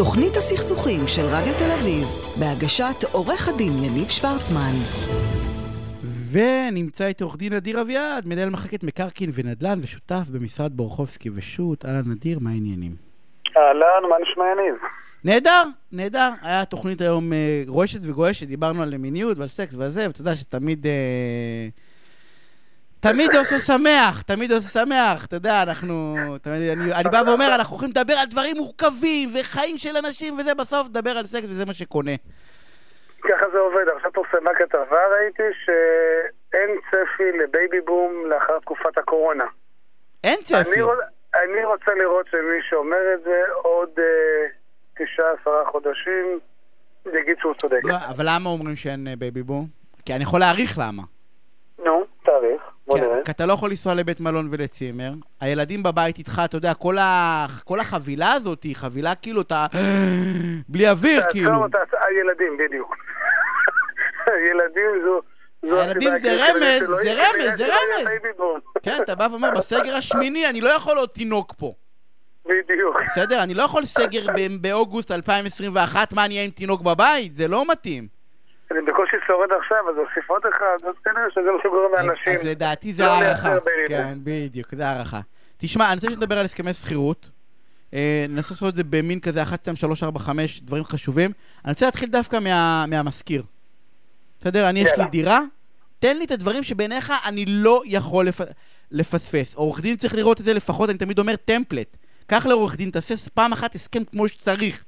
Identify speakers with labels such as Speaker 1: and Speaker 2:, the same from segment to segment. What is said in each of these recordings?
Speaker 1: תוכנית הסכסוכים של רדיו תל אביב, בהגשת עורך הדין יניב שוורצמן.
Speaker 2: ונמצא איתי עורך דין אדיר אביעד, מנהל מחלקת מקרקעין ונדל"ן ושותף במשרד בורחובסקי ושות'. אהלן אדיר, מה העניינים?
Speaker 3: אהלן, מה נשמע יניב?
Speaker 2: נהדר, נהדר. היה תוכנית היום אה, רועשת וגועשת, דיברנו על מיניות ועל סקס ועל זה, ואתה יודע שתמיד... אה, תמיד זה עושה שמח, תמיד עושה שמח, אתה יודע, אנחנו... תמיד, אני, אני בא ואומר, אנחנו יכולים לדבר על דברים מורכבים וחיים של אנשים וזה, בסוף לדבר על סקס וזה מה שקונה.
Speaker 3: ככה זה עובד. עכשיו פורסמה כתבה, ראיתי שאין צפי לבייבי בום לאחר תקופת הקורונה.
Speaker 2: אין צפי.
Speaker 3: אני, אני רוצה לראות שמי שאומר את זה עוד אה, תשעה, עשרה חודשים, יגיד שהוא צודק.
Speaker 2: לא, אבל למה אומרים שאין אה, בייבי בום? כי אני יכול להעריך למה.
Speaker 3: בוא
Speaker 2: כי,
Speaker 3: נראה.
Speaker 2: כי אתה לא יכול לנסוע לבית מלון ולצימר, הילדים בבית איתך, אתה יודע, כל, ה... כל החבילה הזאת היא חבילה כאילו, אתה... בלי אוויר, כאילו.
Speaker 3: תעצור, תעצור, הילדים, בדיוק. הילדים זו...
Speaker 2: הילדים זה רמז, זה רמז, זה רמז. כן, אתה בא ואומר, בסגר השמיני אני לא יכול עוד תינוק פה.
Speaker 3: בדיוק.
Speaker 2: בסדר? אני לא יכול סגר באוגוסט 2021, מה, אני אהיה עם תינוק בבית? זה לא מתאים.
Speaker 3: אני בקושי שורד עכשיו, אז אוסיף עוד אחד, אז כנראה שזה מה שגורם לאנשים.
Speaker 2: אז לדעתי זה
Speaker 3: לא
Speaker 2: הערכה.
Speaker 3: לייצר baby
Speaker 2: כן, בדיוק, זה הערכה. תשמע, אני רוצה שנדבר על הסכמי שכירות. אה, ננסה לעשות את זה במין כזה 1, 2, 3, 4, 5, דברים חשובים. אני רוצה להתחיל דווקא מה, מהמשכיר. בסדר? אני, יש לי. דירה, תן לי את הדברים שבעיניך אני לא יכול לפ... לפספס. עורך דין צריך לראות את זה לפחות, אני תמיד אומר template. קח לעורך דין, תעשה פעם אחת הסכם כמו שצריך.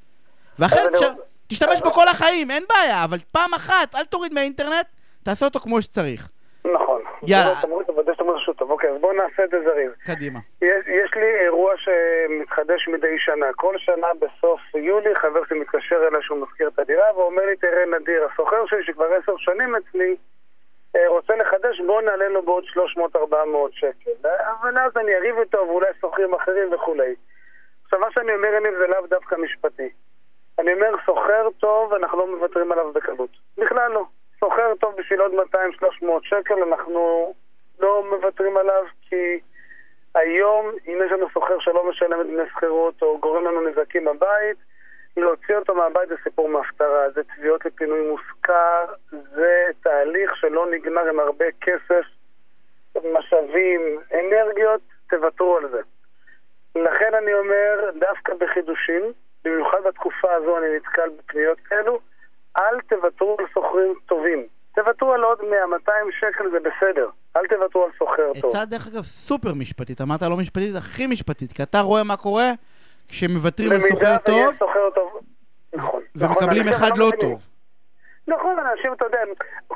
Speaker 2: זה
Speaker 3: אני-
Speaker 2: תשתמש בו כל החיים, אין בעיה, אבל פעם אחת, אל תוריד מהאינטרנט, תעשה אותו כמו שצריך.
Speaker 3: נכון.
Speaker 2: יאללה.
Speaker 3: טוב. אוקיי, אז בואו נעשה את זה זריז.
Speaker 2: קדימה.
Speaker 3: יש, יש לי אירוע שמתחדש מדי שנה. כל שנה בסוף יולי חבר שלי מתקשר אליי שהוא מזכיר את הדירה ואומר לי, תראה נדיר, הסוחר שלי שכבר עשר שנים אצלי אה, רוצה לחדש, בואו נעלה לו בעוד 300-400 שקל. אבל אז אני אריב איתו ואולי סוחרים אחרים וכולי. עכשיו מה שאני אומר יניב זה לאו דווקא משפטי. אני אומר, סוחר טוב, אנחנו לא מוותרים עליו בקלות. בכלל לא. סוחר טוב בשביל עוד 200-300 שקל, אנחנו לא מוותרים עליו כי היום, אם יש לנו סוחר שלא משלם את דמי שכירות או גורם לנו נזקים בבית, להוציא אותו מהבית זה סיפור מהפטרה, זה תביעות לפינוי מושכר, זה תהליך שלא נגמר עם הרבה כסף, משאבים, אנרגיות, תוותרו על זה. לכן אני אומר, דווקא בחידושים, במיוחד בתקופה הזו אני נתקל בפניות כאלו, אל תוותרו על סוחרים טובים. תוותרו על עוד 100-200 שקל זה בסדר. אל תוותרו על סוחר טוב.
Speaker 2: עצה דרך אגב סופר משפטית, אמרת לא משפטית, הכי משפטית, כי אתה רואה מה קורה כשמוותרים על סוחר
Speaker 3: במידה
Speaker 2: טוב
Speaker 3: סוחר טוב, נכון.
Speaker 2: ומקבלים
Speaker 3: נכון,
Speaker 2: אחד לא
Speaker 3: מבינים.
Speaker 2: טוב.
Speaker 3: נכון, אנשים, אתה יודע,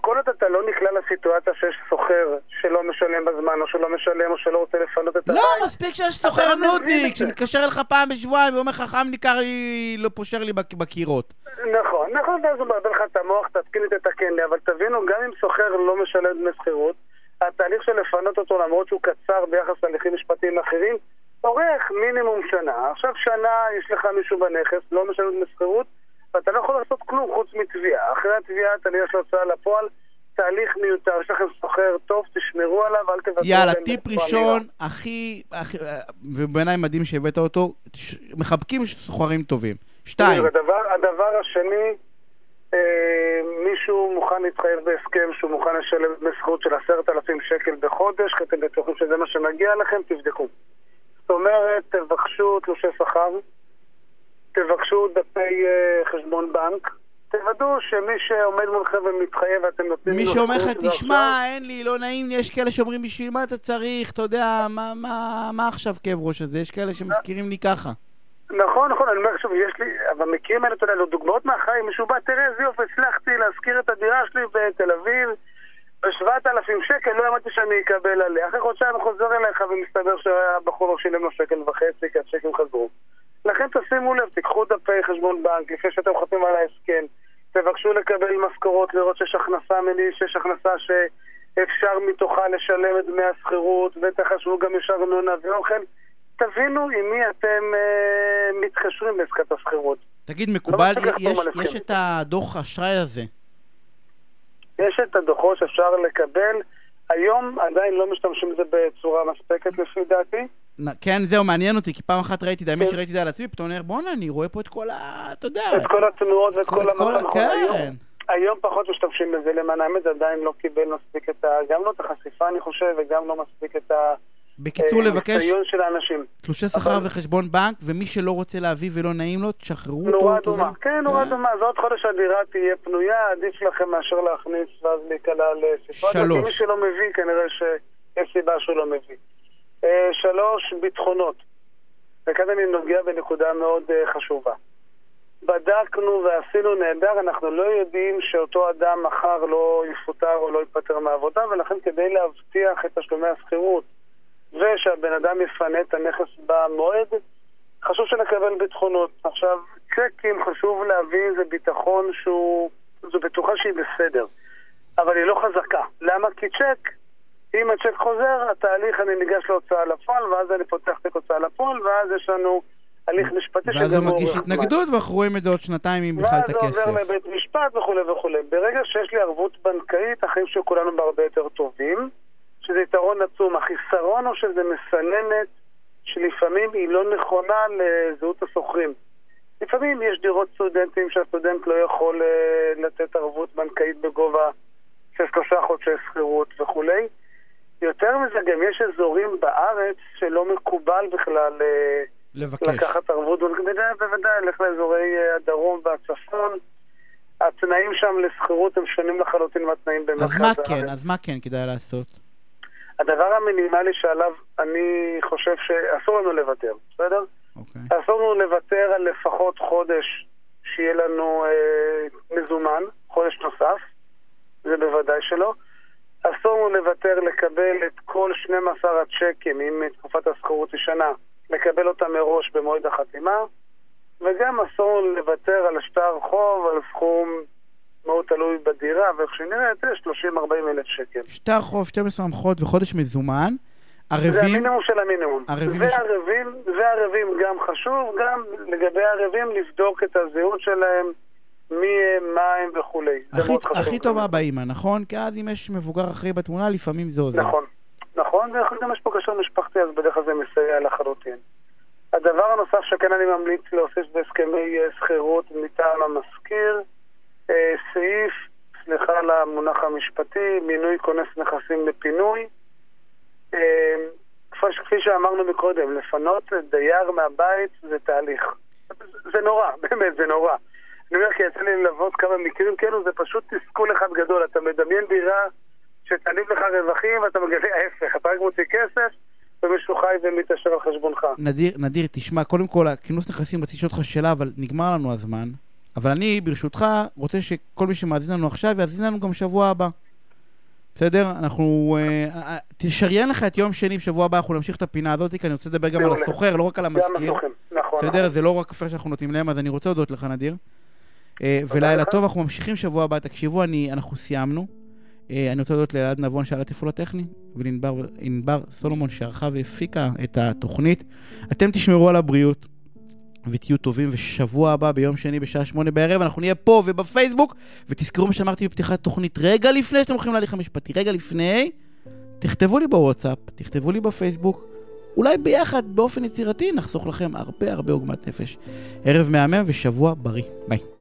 Speaker 3: כל עוד אתה לא נקלע לסיטואציה שיש סוחר שלא משלם בזמן, או שלא משלם, או שלא רוצה לפנות את
Speaker 2: לא,
Speaker 3: הבית,
Speaker 2: מספיק שיש סוחר
Speaker 3: לא
Speaker 2: נודניק. שמתקשר אליך פעם בשבועיים ואומר לך חם לי, קר לי, לא פושר לי בק- בקירות.
Speaker 3: נכון, נכון, ואז הוא מבלבל לך את המוח, תתקין לי, תתקן לי, אבל תבינו, גם אם סוחר לא משלם דמי שכירות, התהליך של לפנות אותו, למרות שהוא קצר ביחס להליכים משפטיים אחרים, אורך מינימום שנה. עכשיו שנה יש לך מישהו בנכס, לא משלם דמי שכירות, ואתה לא יכול לעשות כלום חוץ מתביעה. אחרי התביעה אתה ניגש להוצאה לפועל, תהליך מיותר, יש לכם סוחר טוב, תשמרו עליו, אל תוותרו
Speaker 2: יאללה, טיפ ראשון, הכי, הכי- ובעיניי מדהים שהבאת אותו, מחבקים סוחרים טובים. שתיים,
Speaker 3: הדבר, הדבר השני, אה, מישהו מוכן להתחייב בהסכם שהוא מוכן לשלם שכירות של עשרת אלפים שקל בחודש, כי אתם בטוחים שזה מה שמגיע לכם, תבדקו. זאת אומרת, תבקשו תלושי שכר, תבקשו דפי אה, חשבון בנק, תוודאו שמי שעומד מולכם ומתחייב ואתם נותנים
Speaker 2: מי
Speaker 3: לו
Speaker 2: שאומר לך, תשמע, אין לי, לא נעים, יש כאלה שאומרים, בשביל מה אתה צריך, אתה יודע, מה- מה מה עכשיו כאב ראש הזה? יש כאלה שמזכירים לי ככה.
Speaker 3: נכון, נכון, אני אומר שוב, יש לי, במקרים האלה, אתה יודע, לו דוגמאות מהחיים, מישהו בא, תראה איזה יופי, הצלחתי להשכיר את הדירה שלי בתל אביב ב-7,000 שקל, לא האמנתי שאני אקבל עליה. אחרי חודשיים חוזר אליך ומסתבר שהבחור לא שילם לו שקל וחצי, כי הצ'קים חזרו. לכן תשימו לב, תיקחו דפי חשבון בנק לפני שאתם חותמים על ההסכם, תבקשו לקבל משכורות, לראות שיש הכנסה מלי, שיש הכנסה שאפשר מתוכה לשלם את דמי השכירות, ותחשבו גם יש ארנונה ואוכל. תבינו עם מי אתם אה, מתקשרים בעסקת השכירות.
Speaker 2: תגיד, מקובל,
Speaker 3: מספיק לחתום
Speaker 2: יש-. יש את הדוח אשראי הזה.
Speaker 3: יש את הדוחות שאפשר לקבל. היום עדיין לא משתמשים בזה בצורה מספקת לפי דעתי.
Speaker 2: כן, זהו, מעניין אותי, כי פעם אחת ראיתי, את האמת
Speaker 3: כן.
Speaker 2: שראיתי את זה על עצמי, פתאום אני אומר, בואנה, אני רואה פה את כל ה... אתה יודע.
Speaker 3: את כל התנועות ואת
Speaker 2: כל-
Speaker 3: כל
Speaker 2: את כל ה-
Speaker 3: המקום.
Speaker 2: כן.
Speaker 3: היום- פחות משתמשים בזה, למען האמת זה עדיין לא קיבל מספיק את ה... גם לא את החשיפה אני חושב, וגם לא מספיק את
Speaker 2: בקיצור, לבקש
Speaker 3: הניסיון של האנשים.
Speaker 2: תלושי שכר וחשבון בנק, ומי שלא רוצה להביא ולא נעים לו, תשחררו אותו. יודע.
Speaker 3: אדומה. כן, נורה
Speaker 2: כן.
Speaker 3: אדומה. אז עוד חודש הדירה תהיה פנויה, עדיף לכם מאשר להכניס ואז להיקלע לסיטואציה.
Speaker 2: שלוש.
Speaker 3: כי מי שלא מביא, כנראה שיש סיבה שהוא לא מביא. אה, שלוש, ביטחונות. וכאן אני נוגע בנקודה מאוד אה, חשובה. בדקנו ועשינו נהדר, אנחנו לא יודעים שאותו אדם מחר לא יפוטר או לא יתפטר מהעבודה, ולכן כדי להבטיח את תשלומי השכירות ושהבן אדם יפנה את הנכס במועד, חשוב שנקבל ביטחונות. עכשיו, צ'קים, חשוב להבין, זה ביטחון שהוא... זו בטוחה שהיא בסדר, אבל היא לא חזקה. למה? כי צ'ק, אם הצ'ק חוזר, התהליך, אני ניגש להוצאה לפועל, ואז אני פותח תיק הוצאה לפועל, ואז יש לנו הליך משפטי
Speaker 2: ואז הוא מגיש. התנגדות, ואנחנו רואים את זה עוד שנתיים עם בכלל את
Speaker 3: ואז זה עובר
Speaker 2: הכסף.
Speaker 3: לבית משפט וכולי וכולי. ברגע שיש לי ערבות בנקאית, החיים של כולנו בהרבה יותר טובים, שזה יתרון עצום. החיסרון הוא שזה מסננת שלפעמים היא לא נכונה לזהות השוכרים. לפעמים יש דירות סטודנטים שהסטודנט לא יכול אה, לתת ערבות בנקאית בגובה של שלושה חודשי שכירות וכולי. יותר מזה, גם יש אזורים בארץ שלא מקובל בכלל אה,
Speaker 2: לבקש.
Speaker 3: לקחת ערבות, בוודאי, בוודאי, לך לאזורי אה, הדרום והצפון. התנאים שם לשכירות הם שונים לחלוטין מהתנאים במרכז
Speaker 2: אז מה
Speaker 3: הארץ.
Speaker 2: כן, אז מה כן כדאי לעשות?
Speaker 3: הדבר המינימלי שעליו אני חושב שאסור לנו לוותר, בסדר?
Speaker 2: אוקיי.
Speaker 3: אסור לנו לוותר על לפחות חודש שיהיה לנו אה, מזומן, חודש נוסף, זה בוודאי שלא. אסור לנו לוותר לקבל את כל 12 הצ'קים, אם תקופת השכירות היא שנה, לקבל אותם מראש במועד החתימה, וגם אסור לנו לוותר על שטר חוב, על סכום מאוד תלוי בדירה, ואיך שנראית, 30-40 אלף שקל.
Speaker 2: שטר חוב, 12 המחות וחודש מזומן.
Speaker 3: זה
Speaker 2: ערבים,
Speaker 3: המינימום של המינימום.
Speaker 2: ערבים
Speaker 3: וערבים, וערבים גם חשוב, גם לגבי הערבים לבדוק את הזהות שלהם, מי הם, מה הם וכולי.
Speaker 2: הכי-. הכי טובה באימא, נכון? כי אז אם יש מבוגר אחראי בתמונה, לפעמים זה עוזר.
Speaker 3: נכון, נכון, וגם יש פה קשר משפחתי, אז בדרך כלל זה מסייע לחלוטין. הדבר הנוסף שכן אני ממליץ להוסיף בהסכמי אה, שכירות מטעם המשכיר, אה, סעיף, סליחה על המונח המשפטי, מינוי כונס נכסים לפינוי. אה, כפי שאמרנו מקודם, לפנות דייר מהבית זה תהליך. זה נורא, באמת, זה נורא. אני אומר, כי יצא לי ללוות כמה מקרים כאלו, זה פשוט תסכול אחד גדול. אתה מדמיין דירה שתניב לך רווחים ואתה מגלה ההפך, אתה רק מוציא כסף ומישהו חי ומתעשר על חשבונך.
Speaker 2: נדיר, נדיר, תשמע, קודם כל, הכינוס נכסים, רציתי לשאול אותך שאלה, אבל נגמר לנו הזמן. אבל אני, ברשותך, רוצה שכל מי שמאזין לנו עכשיו, יאזין לנו גם שבוע הבא. בסדר? אנחנו... אה, אה, תשריין לך את יום שני בשבוע הבא, אנחנו נמשיך את הפינה הזאת, כי אני רוצה לדבר גם על. הסוחר, לא רק על
Speaker 3: גם
Speaker 2: המזכיר.
Speaker 3: הסוכן, נכון.
Speaker 2: בסדר? זה לא רק פייר שאנחנו נותנים להם, אז אני רוצה להודות לך, נדיר. אה, ולילה. טוב, אנחנו ממשיכים שבוע הבא. תקשיבו, אני, אנחנו סיימנו. אה, אני רוצה להודות לאלעד נבון שעל התפעול הטכני, ולענבר ענבר סולומון שערכה והפיקה את התוכנית. אתם תשמרו על הבריאות ותהיו טובים, ושבוע הבא ביום שני בשעה שמונה בערב אנחנו נהיה פה ובפייסבוק, ותזכרו מה שאמרתי בפתיחת תוכנית רגע לפני שאתם הולכים להליך המשפטי, רגע לפני, תכתבו לי בוואטסאפ, תכתבו לי בפייסבוק, אולי ביחד, באופן יצירתי, נחסוך לכם הרבה הרבה עוגמת נפש. ערב מהמם ושבוע בריא. ביי.